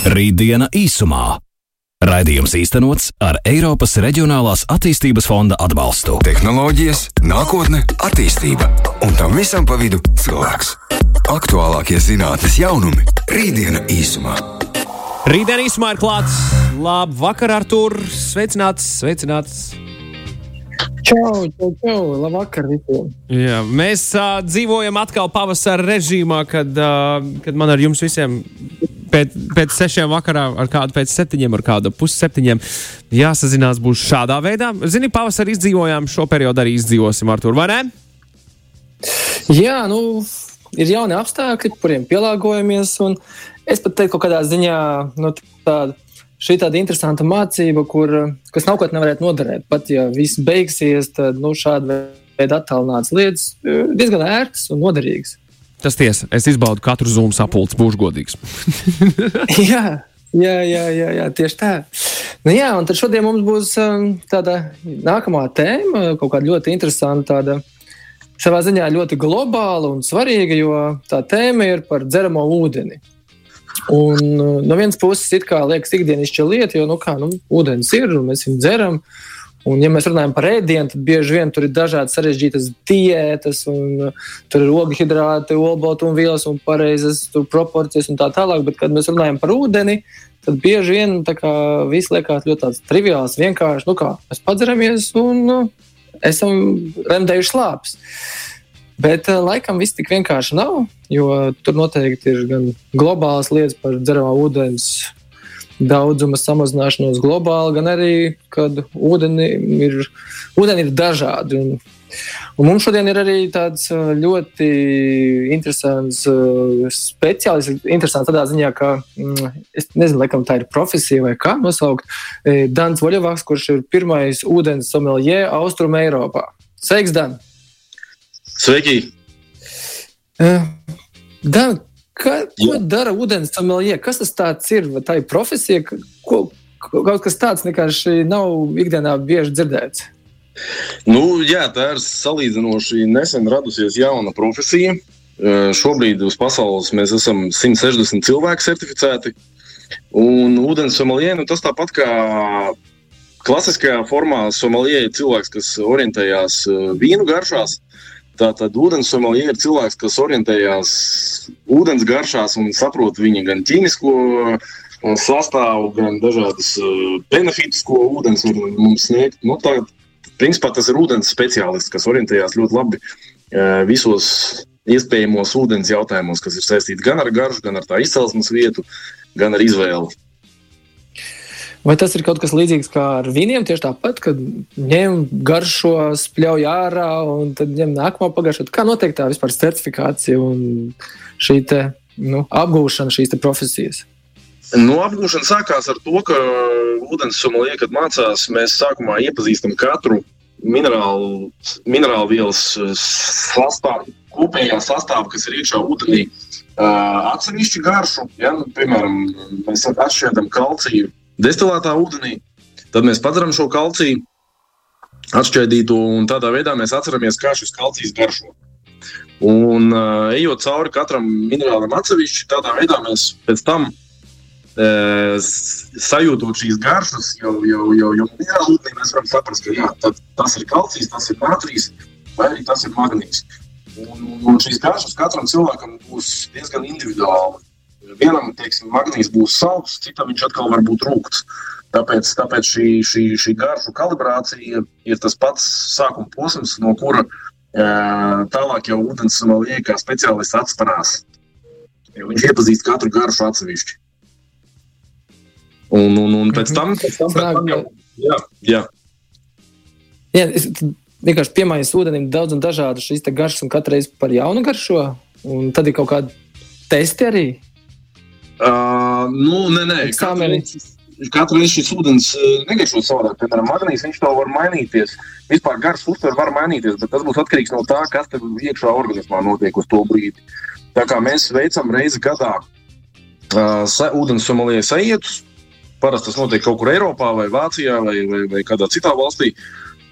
Rītdiena īsumā. Raidījums īstenots ar Eiropas Reģionālās attīstības fonda atbalstu. Tehnoloģijas, nākotne, attīstība un tam visam pa vidu cilvēks. Aktuālākie zinātnīs jaunumi - Rītdiena īsumā. Rītdien īsumā ir klāts. Labu vakar, Artur! Sveicināts, sveicināts! Čau, čau, čau, labvakar visiem. Jā, mēs uh, dzīvojam atkal pavasara režīmā, kad, uh, kad man ar jums visiem pēc, pēc sešiem vakarā, ar kādu pēc septiņiem, ar kādu pusseptiņiem jāsazinās būs šādā veidā. Zini, pavasarī izdzīvojām, šo periodu arī izdzīvosim, Artur, vai ne? Jā, nu, ir jauni apstākļi, kuriem pielāgojamies. Es pat teiktu, ka kādā ziņā nu, tāda šī tāda interesanta mācība, kur, kas kā nevarētu noderēt. Pat ja viss beigsies, tad nu, šāda veida attālināts lietas ir diezgan ērtas un noderīgas. Tas tiesa, es izbaudu katru zūmu sapulci, būšu godīgs. jā, jā, jā, jā, jā, tieši tā. Nu, jā, un tad šodien mums būs um, tāda nākamā tēma, kaut kāda ļoti interesanta, tāda savā ziņā ļoti globāla un svarīga, jo tā tēma ir par dzeramo ūdeni. Un uh, no vienas puses, it kā liekas, ikdienišķa lieta, jo, nu, kā, nu, ūdens ir un mēs viņu dzeram. Un, ja mēs runājam par ēdienu, tad bieži vien tur ir dažādas sarežģītas diētas, un uh, tur ir ogļhidrāti, olbaltumvielas un pareizas proporcijas un tā tālāk. Bet, kad mēs runājam par ūdeni, tad bieži vien viss liekas ļoti triviāls, vienkārši. Nu, kā, mēs padzeramies un nu, esam remdējuši slāpes. Bet uh, laikam viss tik vienkārši nav, jo tur noteikti ir gan globālas lietas par dzeramā ūdens daudzuma samazināšanos globāli, gan arī, kad ūdeni ir, ūdeni ir dažādi. Un, un mums šodien ir arī tāds uh, ļoti interesants uh, speciālists. Interesants tādā ziņā, ka mm, es nezinu, laikam tā ir profesija vai kā nosaukt. Dans Voļevaks, kurš ir pirmais ūdens someljē Austrum Eiropā. Sveiks, Dan! Sveiki! Uh, Dan, ka, ko Jā. dara ūdens someljē? Kas tas ir? Vai tā ir profesija? Ko, kaut kas tāds vienkārši nav ikdienā bieži dzirdēts. Nu, jā, tā ir salīdzinoši nesen radusies jauna profesija. Uh, šobrīd uz pasaules mēs esam 160 cilvēki certificēti. Un ūdens someljē nu, tas tāpat kā klasiskajā formā someljē ir cilvēks, kas orientējās vīnu garšās. Tātad ūdens sommelier ir cilvēks, kas orientējās ūdens garšās un saprot viņa gan ķīmisko sastāvu, gan dažādas benefitus, ko ūdens var mums sniegt. Nu, tā, principā tas ir ūdens speciālists, kas orientējās ļoti labi visos iespējamos ūdens jautājumos, kas ir saistīti gan ar garšu, gan ar tā izcelsmes vietu, gan ar izvēli. Vai tas ir kaut kas līdzīgs kā ar vīniem? Tieši tāpat, kad ņem garšo, spļauj ārā un tad ņem nākamo pagaršot. Kā notiek tā vispār certifikācija un šī te, nu, apgūšana šīs profesijas? Nu, apgūšana sākās ar to, ka ūdens sommeliē, kad mācās, mēs sākumā iepazīstam katru minerālu, minerālu vielas sastāvu, kopējā sastāvā, kas ir iekšā ūdenī. Uh, atsevišķu garšu, ja, nu, piemēram, mēs atšķiram kalciju destilētā ūdenī. Tad mēs padzeram šo kalciju, atšķaidītu, un tādā veidā mēs atceramies, kā šis kalcijs garšo. Un uh, ejot cauri katram minerālam atsevišķi, tādā veidā mēs pēc tam uh, sajūtot šīs garšas, jau, jau, jau, jau minerālu ūdenī mēs varam saprast, ka jā, tas ir kalcijs, tas ir natrijs vai arī tas ir magnīts. Un, un šīs garšas katram cilvēkam būs diezgan individuāli vienam teiksim, magnīs būs salds, citam viņš atkal var būt rūkts. Tāpēc, tāpēc šī, šī, šī garšu kalibrācija ir tas pats sākuma posms, no kura tālāk jau ūdens sommelier kā speciālists atsparās. Viņš iepazīst katru garšu atsevišķi. Un, un, un pēc tam, pēc tam, pēc tam jau, jā, jā. Jā, es vienkārši piemāju ūdenim daudz un dažādu šīs garšas, un katru reizi par jaunu garšo. Un tad ir kaut kādi testi arī. Uh, nu, nē, nē. Katru, katru reizi šis ūdens negaršo savādāk. Piemēram, magnīs viņš to var mainīties. Vispār garš uztver var mainīties, bet tas būs atkarīgs no tā, kas tev iekšā organismā notiek uz to brīdi. Tā kā mēs veicam reizi gadā uh, ūdens somalijas sajietus, parasti tas notiek kaut kur Eiropā vai Vācijā vai, vai, vai kādā citā valstī.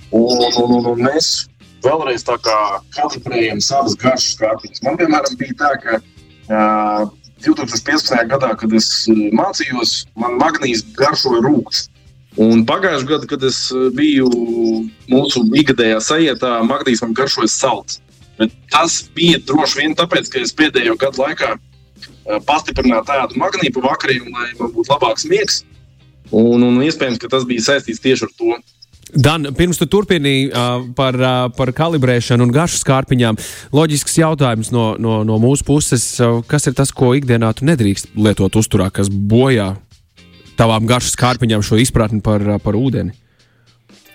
Un, un, un, un mēs vēlreiz tā kā kalibrējam savas garšas kārtiņas. Man, piemēram, bija tā, ka uh, 2015. gadā, kad es mācījos, man magnīs garšoja rūkstoši. Un pagājušajā gadā, kad es eh, biju mūsu ikgadējā sajietā, magnīs man garšoja salds. Bet tas bija droši vien tāpēc, ka es pēdējo gadu laikā eh, pastiprināju tādu magnītu vakariem, lai man būtu labāks miegs. Un, un iespējams, ka tas bija saistīts tieši ar to. Dan, pirms tu turpini uh, par, uh, par kalibrēšanu un garšu skārpiņām, loģisks jautājums no, no, no mūsu puses. Uh, kas ir tas, ko ikdienā tu nedrīkst lietot uzturā, kas bojā tavām garšas kārpiņām šo izpratni par, par ūdeni?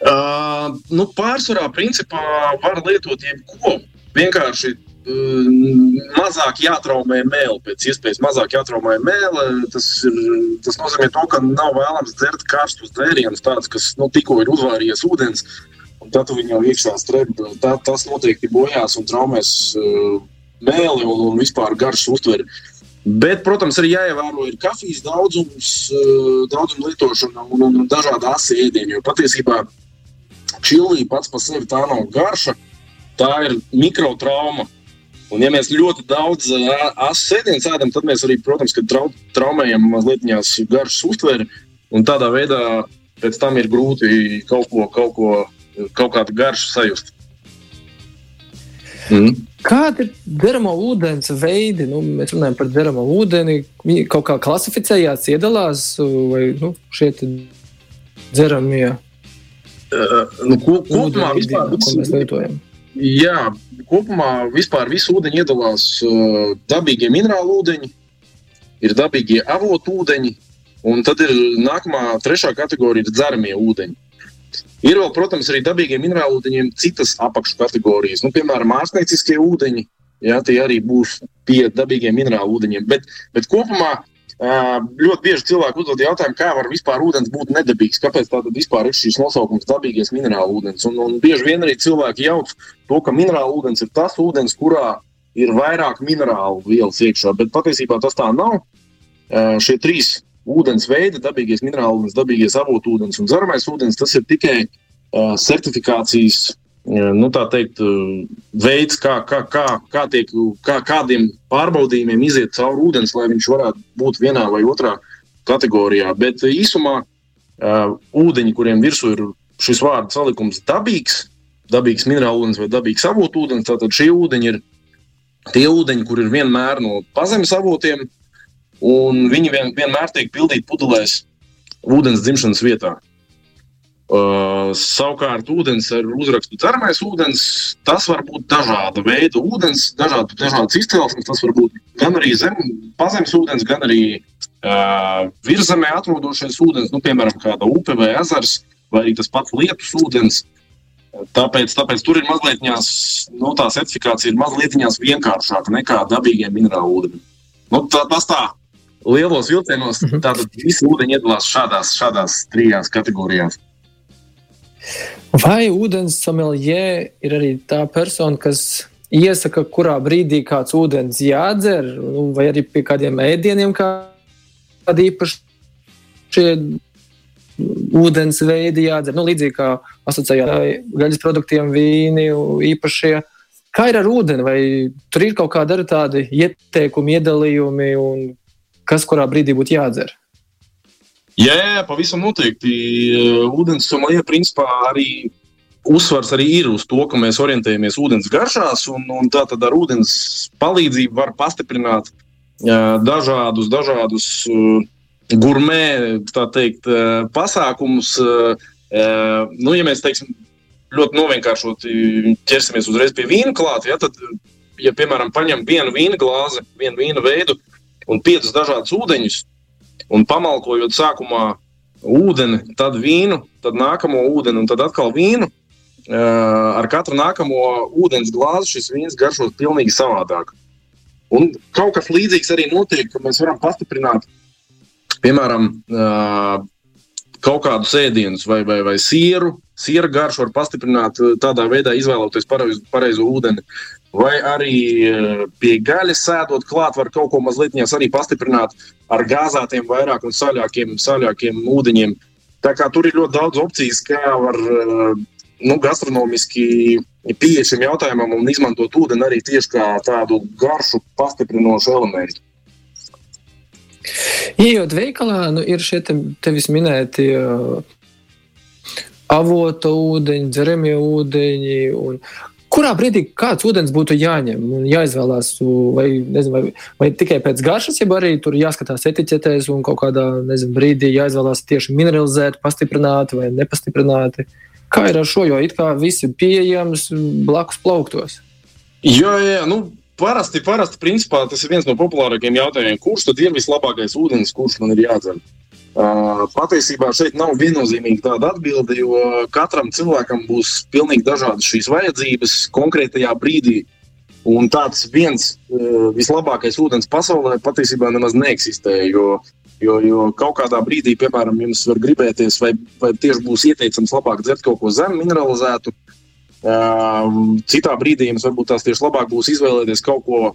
Uh, nu, pārsvarā, principā, var lietot jebko. Vienkārši uh, mazāk jātraumē mēlē, pēc iespējas mazāk jātraumē mēlē. Tas, ir, tas nozīmē, to, ka nav vēlams dzert karstus dzērienus, tādus, kas nu, tikko ir uzvārījies ūdens. Tad viņi jau iekšā strēpjas. Tas noteikti bojās un traumēs uh, mēli un, un vispār garšu uztveri. Bet, protams, arī jāievēro ir kafijas daudzums, eh, daudzuma lietošana un, un, un dažādi asi ēdieni. Jo patiesībā čili pats par sevi tā nav garša, tā ir mikrotrauma. Un, ja mēs ļoti daudz asu ēdienu ēdam, tad mēs arī, protams, trau, traumējam mazliet garšas uztveri. Un tādā veidā pēc tam ir grūti kaut ko, kaut ko kaut kādu garšu sajust. Mm. Kādi ir dzeramo ūdens veidi? Nu, mēs runājam par dzeramo ūdeni. Viņi kaut kā klasificējās, iedalās vai nu, šie dzeramie. Uh, nu, ko, kopumā vispār, ko mēs lietojam? Jā, kopumā vispār visu ūdeņu iedalās uh, dabīgie minerāli ūdeņi, ir dabīgie avotu ūdeņi, un tad ir nākamā trešā kategorija - dzeramie ūdeņi. Ir vēl, protams, arī dabīgiem minerālu ūdeņiem citas apakškategorijas, nu, piemēram, ārstnieciskie ūdeņi. Jā, tie arī būs pie dabīgiem minerālu ūdeņiem. Bet, bet kopumā ļoti bieži cilvēki uzdod jautājumu, kā var vispār ūdens būt nedabīgs, kāpēc tāda vispār ir šīs nosaukums dabīgais minerālu ūdens. Un, un bieži vien arī cilvēki jauc to, ka minerālu ūdens ir tas ūdens, kurā ir vairāk minerālu vielas iekšā, bet patiesībā tas tā nav. Šie trīs ūdens veidi, dabīgais minerālu ūdens, dabīgais avotu ūdens un dzeramais ūdens, tas ir tikai certifikācijas nu, teikt, veids, kā, kā, kā, kā tiek, kā, kādiem pārbaudījumiem iziet cauri ūdens, lai viņš varētu būt vienā vai otrā kategorijā. Bet īsumā ūdeņi, kuriem virsū ir šis vārdu salikums dabīgs, dabīgs minerālu ūdens vai dabīgs avotu ūdens, tad šie ūdeņi ir tie ūdeņi, kur ir vienmēr no pazemes avotiem, un viņi vien, vienmēr tiek pildīti pudelēs ūdens dzimšanas vietā. Uh, savukārt, ūdens ar uzrakstu termais ūdens, tas var būt dažāda veida ūdens, dažāda, dažādas izcelsmes. Tas var būt gan arī zem, pazemes ūdens, gan arī uh, virzemē atrodošais ūdens, nu, piemēram, kāda upe vai ezers, vai arī tas pats lietus ūdens. Tāpēc, tāpēc tur ir mazliet nu, tā certifikācija ir mazliet vienkāršāka nekā dabīgiem minerālu ūdeņiem. Nu, tā, tas tā lielos vilcienos -hmm. tātad visi ūdeņi iedalās šādās, šādās trijās kategorijās. Vai ūdens someljē ir arī tā persona, kas iesaka, kurā brīdī kāds ūdens jādzer, nu, vai arī pie kādiem ēdieniem, kādi īpaši ūdens veidi jādzer? Nu, līdzīgi kā asociējā gaļas produktiem, vīni īpašie. Kā ir ar ūdeni? Vai tur ir kaut kādi tādi ieteikumi, iedalījumi, un kas kurā brīdī būtu jādzer. Jā, pavisam noteikti. Vodens somalija principā arī uzsvars arī ir uz to, ka mēs orientējamies ūdens garšās, un, un tā tad ar ūdens palīdzību var pastiprināt uh, dažādus, dažādus uh, gurmē teikt, uh, pasākumus. Nu, ja mēs teiksim, ļoti novienkāršoti ķersimies uzreiz pie vīna klāta, ja, tad, ja piemēram, paņem vienu vīna glāzi, vienu vīna veidu, un piecus dažādus ūdeņus, un pamalkojot sākumā ūdeni, tad vīnu, tad nākamo ūdeni, un tad atkal vīnu. Ar katru nākamo ūdens glāzi šis vīns garšos pilnīgi savādāk. Un kaut kas līdzīgs arī notiek, ka mēs varam pastiprināt, piemēram, kaut kādus ēdienus vai, vai, vai sieru. Siera garšu var pastiprināt tādā veidā, izvēloties pareizo ūdeni vai arī eh, pie gaļas sēdot klāt, var kaut ko mazliet arī pastiprināt ar gāzētiem, vairāk un saļākiem, saļākiem ūdeņiem. Tā kā tur ir ļoti daudz opcijas, kā var eh, nu, gastronomiski pieeja šim jautājumam un izmantot ūdeni arī tieši kā tādu garšu pastiprinošu elementu. Iejot veikalā, nu, ir šie te, tevis minēti uh, avota ūdeņi, dzeramie ūdeņi. Un, kurā brīdī kāds ūdens būtu jāņem un jāizvēlās, vai, nezinu, vai, vai tikai pēc garšas, ja arī tur jāskatās etiķetēs un kaut kādā nezinu, brīdī jāizvēlās tieši mineralizēti, pastiprināti vai nepastiprināti. Kā ir ar šo, jo it kā viss ir pieejams blakus plauktos? Jā, jā, nu, Parasti, parasti principā, tas ir viens no populārākajiem jautājumiem, kurš tad ir vislabākais ūdens, kurš man ir jādzer. Uh, patiesībā šeit nav viennozīmīga tāda atbilde, jo katram cilvēkam būs pilnīgi dažādas šīs vajadzības konkrētajā brīdī. Un tāds viens uh, vislabākais ūdens pasaulē patiesībā nemaz neeksistē. Jo, jo, jo kaut kādā brīdī, piemēram, jums var gribēties, vai, vai tieši būs ieteicams labāk dzert kaut ko zem mineralizētu, Ehm, citā brīdī jums varbūt tās tieši labāk būs izvēlēties kaut ko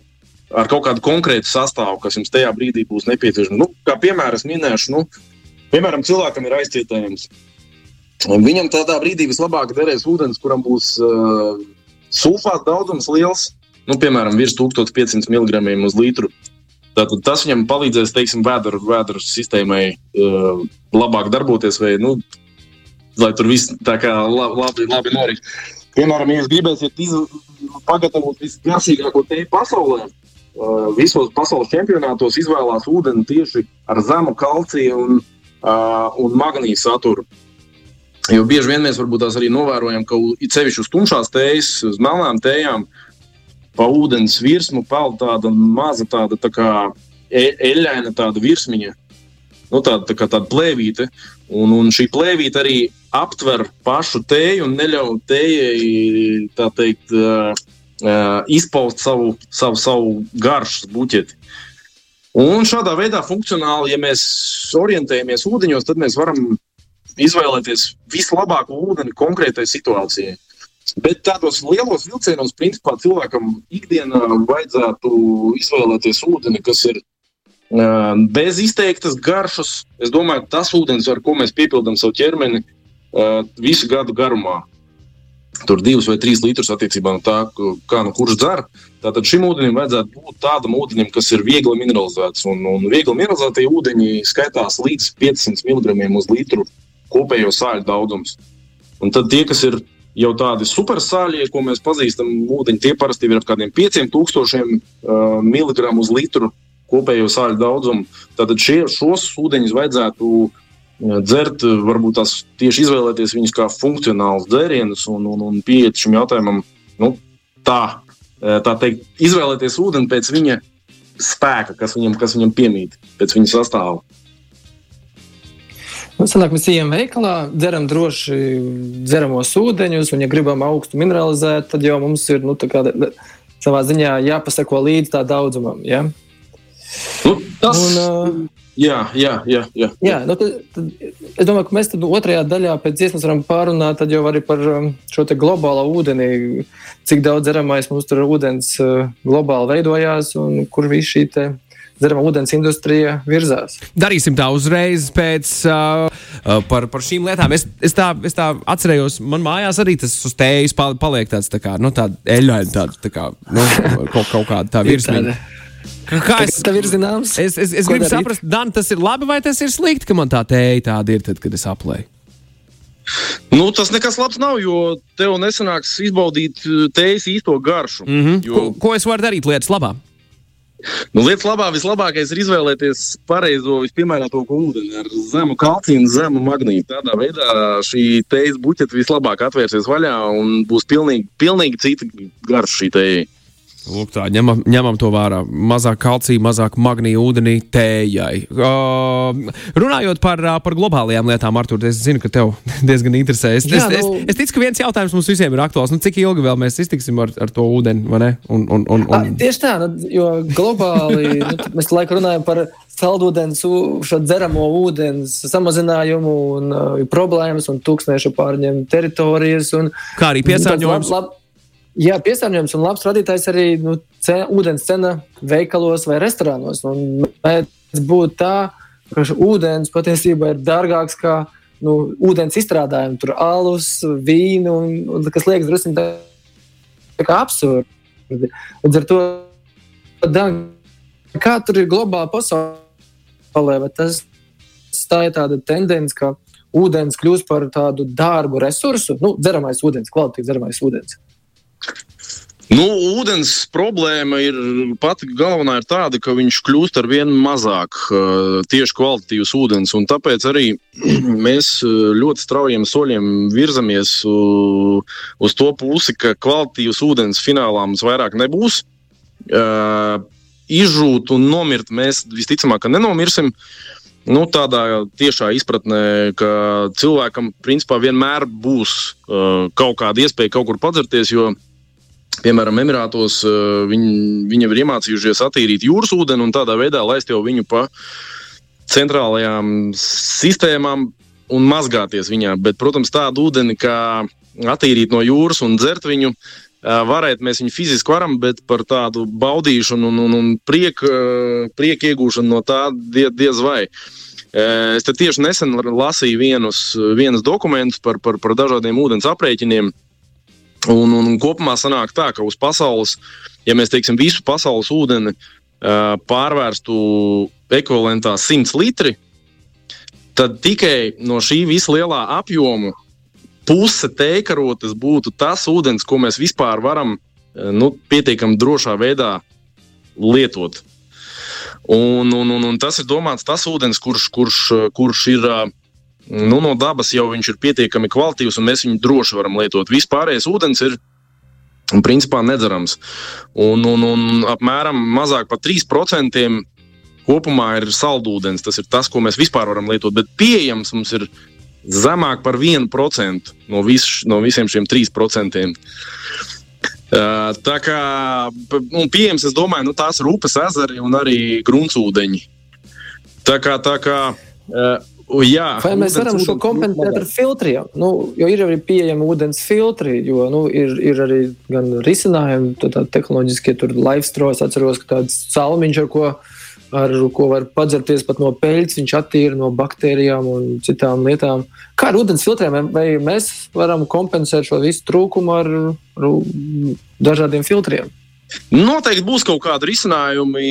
ar kaut kādu konkrētu sastāvu, kas jums tajā brīdī būs nepieciešams. Nu, kā piemēram, es minēšu, nu, piemēram, cilvēkam ir aizcietējums. Viņam tādā brīdī vislabāk derēs ūdens, kuram būs uh, sulfāta daudzums liels, nu, piemēram, virs 1500 mg uz litru. Tātad tas viņam palīdzēs, teiksim, vēdru, vēdru sistēmai uh, labāk darboties, vai, nu, lai tur viss tā kā labi, labi norit. Piemēram, ja jūs gribēsiet pagatavot visgaršīgāko teju pasaulē, uh, visos pasaules čempionātos izvēlās ūdeni tieši ar zemu kalciju un, uh, un magnītu saturu. Jo bieži vien mēs arī novērojam, ka ceļš uz tumšās tējas, uz melnām tējām, pa ūdens virsmu peld tāda maza, tāda tā kā e eļļaina tāda virsmiņa, nu, tāda, tā kā tāda plēvīte. Un, un šī plēvīte arī aptver pašu tēju un neļauj tējai teikt, uh, uh, izpaust savu, savu, savu garšu buķeti. Un šādā veidā funkcionāli, ja mēs orientējamies ūdeņos, tad mēs varam izvēlēties vislabāko ūdeni konkrētai situācijai. Bet tādos lielos vilcienos, principā, cilvēkam ikdienā vajadzētu izvēlēties ūdeni, kas ir uh, bez izteiktas garšas. Es domāju, tas ūdens, ar ko mēs piepildām savu ķermeni, uh, visu gadu garumā. Tur divus vai trīs litrus attiecībā no tā, kā nu kurš dzer. Tātad šim ūdenim vajadzētu būt tādam ūdenim, kas ir viegli mineralizēts. Un, un viegli mineralizētie ūdeņi skaitās līdz 500 mg uz litru kopējo sāļu daudzums. Un tad tie, kas ir jau tādi supersāļie, ko mēs pazīstam, ūdeņi, tie parasti ir ap kādiem 5000 uh, mg uz litru kopējo sāļu daudzumu. Tātad šie, šos ūdeņus vajadzētu dzert, varbūt tās tieši izvēlēties viņus kā funkcionālus dzērienus un, un, un pieiet šim jautājumam nu, tā, tā teikt, izvēlēties ūdeni pēc viņa spēka, kas viņam, kas viņam piemīt, pēc viņa sastāvā. Nu, sanāk, mēs ejam veikalā, dzeram droši dzeramos ūdeņus, un, ja gribam augstu mineralizēt, tad jau mums ir nu, kā, savā ziņā jāpasako līdz tā daudzumam. Ja? Nu, tas, un, uh, Jā, jā, jā. jā. jā nu tad, tad, es domāju, ka mēs otrajā daļā pēc dziesmas varam pārunāt jau arī par šo globālo ūdeni, cik daudz dzeramais mums tur ūdens globāli veidojās un kur viss šī dzerama ūdens industrija virzās. Darīsim tā uzreiz pēc uh, par, par šīm lietām. Es, es, tā, es tā atcerējos, man mājās arī tas uz tējas paliek tāds tā kā, nu, tāda eļļaina, tāda tā kā, nu, kaut, kaut kāda tā virsmiņa. Kā es tev ir zināms? Es, es, es gribu darīt? saprast, Dan, tas ir labi vai tas ir slikti, ka man tā tēja tāda ir, tad, kad es aplēju. Nu, tas nekas labs nav, jo tev nesanāks izbaudīt uh, tējas īsto garšu. Mm -hmm. jo... ko, ko es varu darīt lietas labā? Nu, lietas labā vislabākais ir izvēlēties pareizo, vispiemērotāko ūdeni ar zemu kalciju un zemu magnītu. Tādā veidā šī tējas buķete vislabāk atvērsies vaļā un būs pilnīgi, pilnīgi cita garša šī tēja. Lūk, tā, ņemam, ņemam to vērā. Mazāk kalcija, mazāk magnīja ūdenī tējai. Uh, runājot par, uh, par globālajām lietām, Artur, es zinu, ka tev diezgan interesē. Es, Jā, es, nu... es, es ticu, ka viens jautājums mums visiem ir aktuāls. Nu, cik ilgi vēl mēs iztiksim ar, ar to ūdeni? Un, un, un, un... A, tieši tā, nu, jo globāli nu, mēs laiku runājam par saldūdens, šo dzeramo ūdens samazinājumu un uh, problēmas un tūkstnešu pārņem teritorijas. Un, Kā arī piesārņojums. Lab, lab, Jā, piesārņojums un labs radītājs arī nu, cena, ūdens cena veikalos vai restorānos. Un mēdz būt tā, ka ūdens patiesībā ir dārgāks kā nu, ūdens izstrādājumi, tur alus, vīnu, un, un, kas liekas drusku tā, tā kā absurdi. Līdz ar to, kā tur ir pasaule pasaulē, vai tas tā ir tāda tendence, ka ūdens kļūst par tādu dārgu resursu, nu, dzeramais ūdens, kvalitīvs dzeramais ūdens. Nu, ūdens problēma ir pati galvenā ir tāda, ka viņš kļūst ar vien mazāk uh, tieši kvalitatīvs ūdens. Tāpēc arī mēs ļoti straujiem soļiem virzamies uh, uz to pusi, ka kvalitīvs ūdens finālā mums vairāk nebūs. Uh, izžūt un nomirt mēs visticamāk nenomirsim. Nu, tādā tiešā izpratnē, ka cilvēkam principā vienmēr būs uh, kaut kāda iespēja kaut kur padzerties, jo uh, Piemēram, Emirātos eh, viņi, viņi ir iemācījušies attīrīt jūras ūdeni un tādā veidā laist jau viņu pa centrālajām sistēmām un mazgāties viņā. Bet, protams, tādu ūdeni, kā attīrīt no jūras un dzert viņu, eh, varētu mēs viņu fiziski varam, bet par tādu baudīšanu un, un, un prieku eh, priek iegūšanu no tā die, diez vai. Es tieši nesen lasīju vienus, vienus dokumentus par, par, par dažādiem ūdens aprēķiniem. Un, un, un kopumā sanāk tā, ka uz pasaules, ja mēs teiksim, visu pasaules ūdeni uh, pārvērstu ekvivalentā 100 litri, tad tikai no šī visa lielā apjoma puse teikarotas būtu tas ūdens, ko mēs vispār varam uh, nu, pietiekami drošā veidā lietot. Un, un, un, un tas ir domāts tas ūdens, kurš, kurš, kurš ir uh, nu, no dabas jau viņš ir pietiekami kvalitīvs, un mēs viņu droši varam lietot. Vispārējais ūdens ir principā nedzerams. Un, un, un apmēram mazāk par 3% kopumā ir saldūdens. Tas ir tas, ko mēs vispār varam lietot, bet pieejams mums ir zemāk par 1% no, vis, no visiem šiem 3%. Uh, tā kā un pieejams, es domāju, nu, tās ir upes, ezeri un arī gruntsūdeņi. Tā kā, tā kā uh, Jā, Vai mēs varam šo kompensēt ar filtriem? Nu, jo ir arī pieejami ūdens filtri, jo nu, ir, ir arī gan risinājumi, tādi tehnoloģiskie, tur laivstros, atceros, ka tāds salmiņš, ar ko, ar ko var padzerties pat no peļķa, viņš attīra no baktērijām un citām lietām. Kā ar ūdens filtriem, vai mēs varam kompensēt šo visu trūkumu ar, ar dažādiem filtriem? Noteikti būs kaut kādi risinājumi,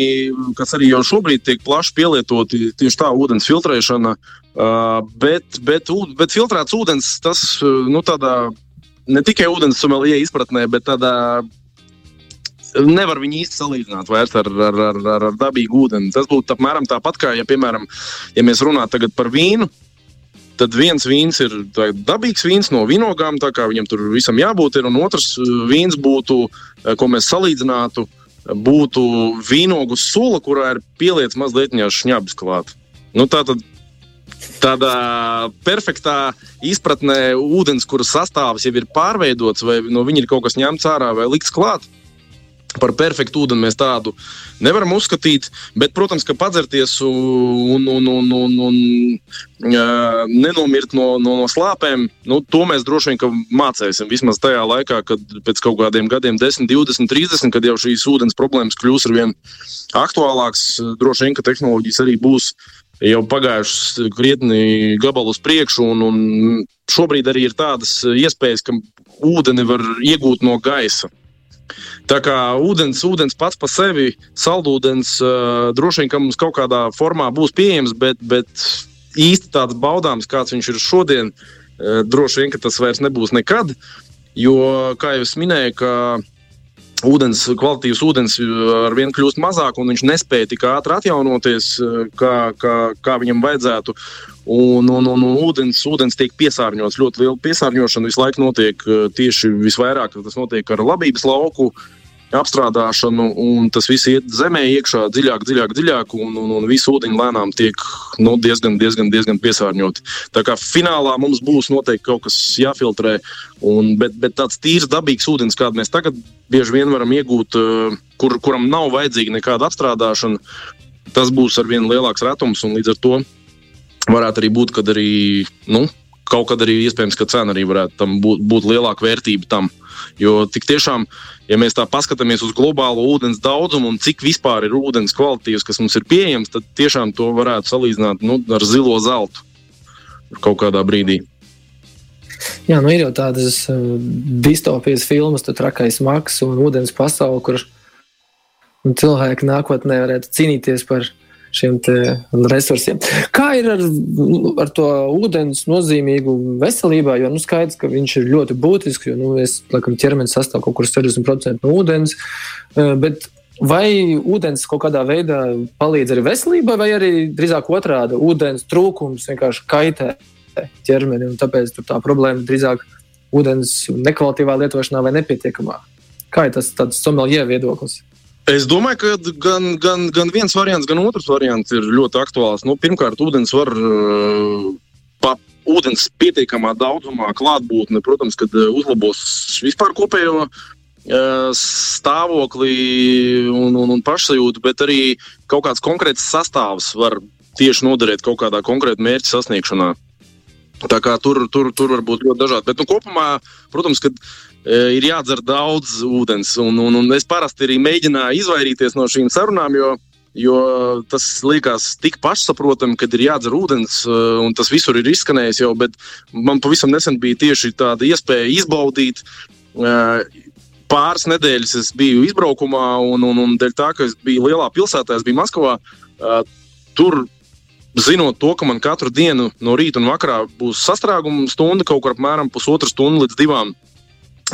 kas arī jau šobrīd tiek plaši pielietoti. Tieši tā ūdens filtrēšana, uh, bet, bet, bet filtrēts ūdens, tas nu, tādā, ne tikai ūdens somelija izpratnē, bet tādā nevar viņu īsti salīdzināt vairs ar, ar, ar, ar, ar dabīgu ūdeni. Tas būtu apmēram tāpat kā, ja, piemēram, ja mēs runājam par vīnu. Tad viens vīns ir dabīgs vīns no vinogām, tā kā viņam tur visam jābūt, ir, un otrs vīns būtu uh, ko mēs salīdzinātu, būtu vīnogu sula, kurā ir pieliets mazliet šņabis klāt. Nu, tā tad tādā perfektā izpratnē ūdens, kuras sastāvs jau ir pārveidots, vai no viņa ir kaut kas ņemts ārā vai likts klāt par perfektu ūdeni mēs tādu nevaram uzskatīt. Bet, protams, ka padzerties un, un, un, un, un uh, nenomirt no, no, no slāpēm, nu, to mēs droši vien mācīsim. Vismaz tajā laikā, kad pēc kaut kādiem gadiem, 10, 20, 30, kad jau šīs ūdens problēmas kļūs ar vien aktuālākas, droši vien, ka tehnoloģijas arī būs. Jau pagājušas krietni gabalus priekšu, un, un šobrīd arī ir tādas iespējas, ka ūdeni var iegūt no gaisa. Tā kā ūdens, ūdens pats par sevi, saldūdens, uh, droši vien, ka mums kaut kādā formā būs pieejams, bet, bet īsti tāds baudāms, kāds viņš ir šodien, uh, droši vien, tas vairs nebūs nekad. Jo, kā jau es minēju, ka ūdens, kvalitīvs ūdens ar vienu kļūst mazāk, un viņš nespēja tik ātri atjaunoties, kā, kā, kā viņam vajadzētu. Un, un, un, un ūdens, ūdens tiek piesārņots. Ļoti liela piesārņošana visu laiku notiek tieši visvairāk, tas notiek ar labības lauku. Uh, apstrādāšanu, un tas viss iet zemē iekšā dziļāk, dziļāk, dziļāk, un, un, un visu ūdeņu lēnām tiek nu, diezgan, diezgan, diezgan piesārņoti. Tā kā finālā mums būs noteikti kaut kas jāfiltrē, un, bet, bet tāds tīrs, dabīgs ūdens, kādu mēs tagad bieži vien varam iegūt, eh, kur, kuram nav vajadzīga nekāda apstrādāšana, tas būs ar vien lielāks retums, un līdz ar to varētu arī būt, kad arī. Nu, Kaut kad arī iespējams, ka cena arī varētu būt, būt lielāka vērtība tam. Jo tik tiešām ja mēs tā paskatāmies uz globālo ūdens daudzumu un cik vispār ir ūdens kvalitātes, kas mums ir pieejams, tad tiešām to varētu salīdzināt nu, ar zilo zeltu kaut kādā brīdī. Jā, nu ir jau tādas uh, distopijas filmas, tur trakais maks un ūdens pasaule, kur cilvēki nākotnē varētu cīnīties par šiem resursiem. Kā ir ar, ar to ūdens nozīmīgu veselībā? Jo nu, skaidrs, ka viņš ir ļoti būtisks, jo nu, es, laikam, ķermenis sastāv kaut kur 60% no ūdens. Bet vai ūdens kaut kādā veidā palīdz arī veselībai, vai arī drīzāk otrādi - ūdens trūkums vienkārši kaitē ķermeni, un tāpēc tā problēma drīzāk ūdens nekvalitīvā lietošanā vai nepietiekamā? Kā ir tas somelija viedoklis? Es domāju, ka gan, gan, gan viens variants, gan otrs variants ir ļoti aktuāls. Nu, pirmkārt, ūdens var uh, pa ūdens pietiekamā daudzumā klātbūtne, protams, kad uh, uzlabos vispār kopējo uh, stāvokli un, un, un pašsajūtu, bet arī kaut kāds konkrēts sastāvs var tieši noderēt kaut kādā konkrēta mērķa sasniegšanā. Tā kā tur, tur, tur var būt ļoti dažādi. Bet nu, kopumā, protams, kad ir jādzer daudz ūdens. Un, un, un es parasti arī mēģināju izvairīties no šīm sarunām, jo, jo tas liekas tik pašsaprotami, ka ir jādzer ūdens, un tas visur ir izskanējis jau. Bet man pavisam nesen bija tieši tāda iespēja izbaudīt. Pāris nedēļas es biju izbraukumā, un, un, un dēļ tā, ka es biju lielā pilsētā, es biju Maskavā. Tur zinot to, ka man katru dienu no rīta un vakarā būs sastrēguma stunda, kaut kur apmēram pusotra stunda līdz divām.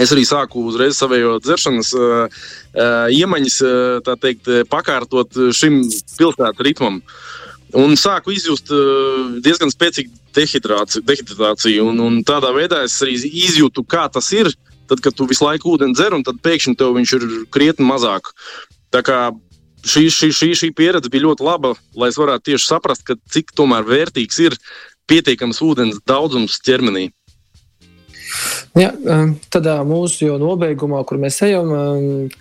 Es arī sāku uzreiz savējo dzeršanas uh, uh, iemaņas, uh, teikt, pakārtot šim pilsētas ritmam. Un sāku izjust diezgan spēcīgu dehidrāciju. Un, un tādā veidā es arī izjūtu, kā tas ir. Tad, kad tu visu laiku ūdeni dzer, un tad pēkšņi tev viņš ir krietni mazāk. Tā kā šī, šī, šī, šī pieredze bija ļoti laba, lai es varētu tieši saprast, cik vērtīgs ir pietiekams ūdens daudzums ķermenī. Um, tādā mūsu nobeigumā, kur mēs ejam,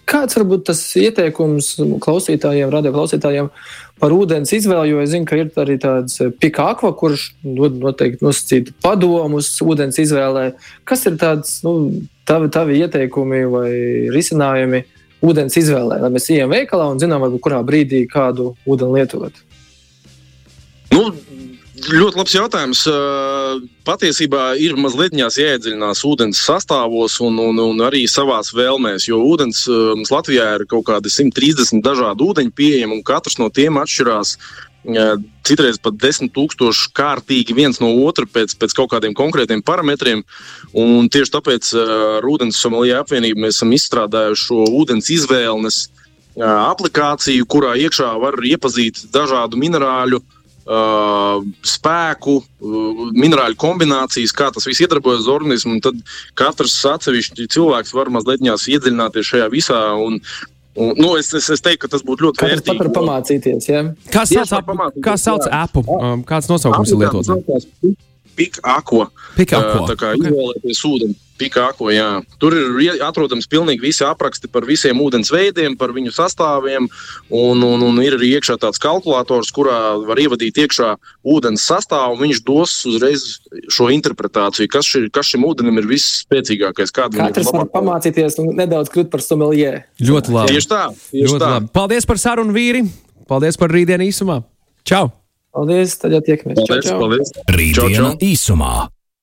kāds varbūt tas ieteikums klausītājiem, radio klausītājiem par ūdens izvēli, jo es zinu, ka ir arī tāds uh, pikākva, kurš dod noteikti nosacītu padomus ūdens izvēlē. Kas ir tāds, nu, tavi, tavi ieteikumi vai risinājumi ūdens izvēlē, lai mēs ejam veikalā un zinām, varbūt kurā brīdī kādu ūdeni lietot? Nu, Ļoti labs jautājums. Patiesībā ir mazliet jāiedziļinās ūdens sastāvos un, un, un arī savās vēlmēs, jo ūdens mums Latvijā ir kaut kādi 130 dažādi ūdeņi pieejami, un katrs no tiem atšķirās. Citreiz pat desmit tūkstoši kārtīgi viens no otra pēc, pēc kaut kādiem konkrētiem parametriem. Un tieši tāpēc ar Vodens Somalija apvienību mēs esam izstrādājuši šo ūdens izvēles aplikāciju, kurā iekšā var iepazīt dažādu minerāļu uh, Uh, spēku, uh, minerāļu kombinācijas, kā tas viss iedarbojas uz organismu. Tad katrs atsevišķi cilvēks var mazliet iedziļināties šajā visā. Un, un, nu, es, es, es teiktu, ka tas būtu ļoti vērtīgi. Pat var pamācīties. Ja? Kā sauc, ap, kā sauc Apple? Um, kāds nosaukums ir lietots? Pika aqua. Uh, tā kā okay. izvēlēties ūdeni. Pikāko, jā. Tur ir atrodams pilnīgi visi apraksti par visiem ūdens veidiem, par viņu sastāviem. Un, un, un ir arī iekšā tāds kalkulators, kurā var ievadīt iekšā ūdens sastāvu. Viņš dos uzreiz šo interpretāciju, kas, ši, kas šim ūdenim ir visspēcīgākais. Katrs var pamācīties un nedaudz kļūt par someljē. Ļoti labi. Tieši tā. Tieši Ļoti tā. labi. Paldies par sarunu, vīri! Paldies par rītdienu īsumā! Čau! Paldies, tad jau tiekamies. Paldies, čau, čau. paldies. Rītdiena Čau, čau. īsumā.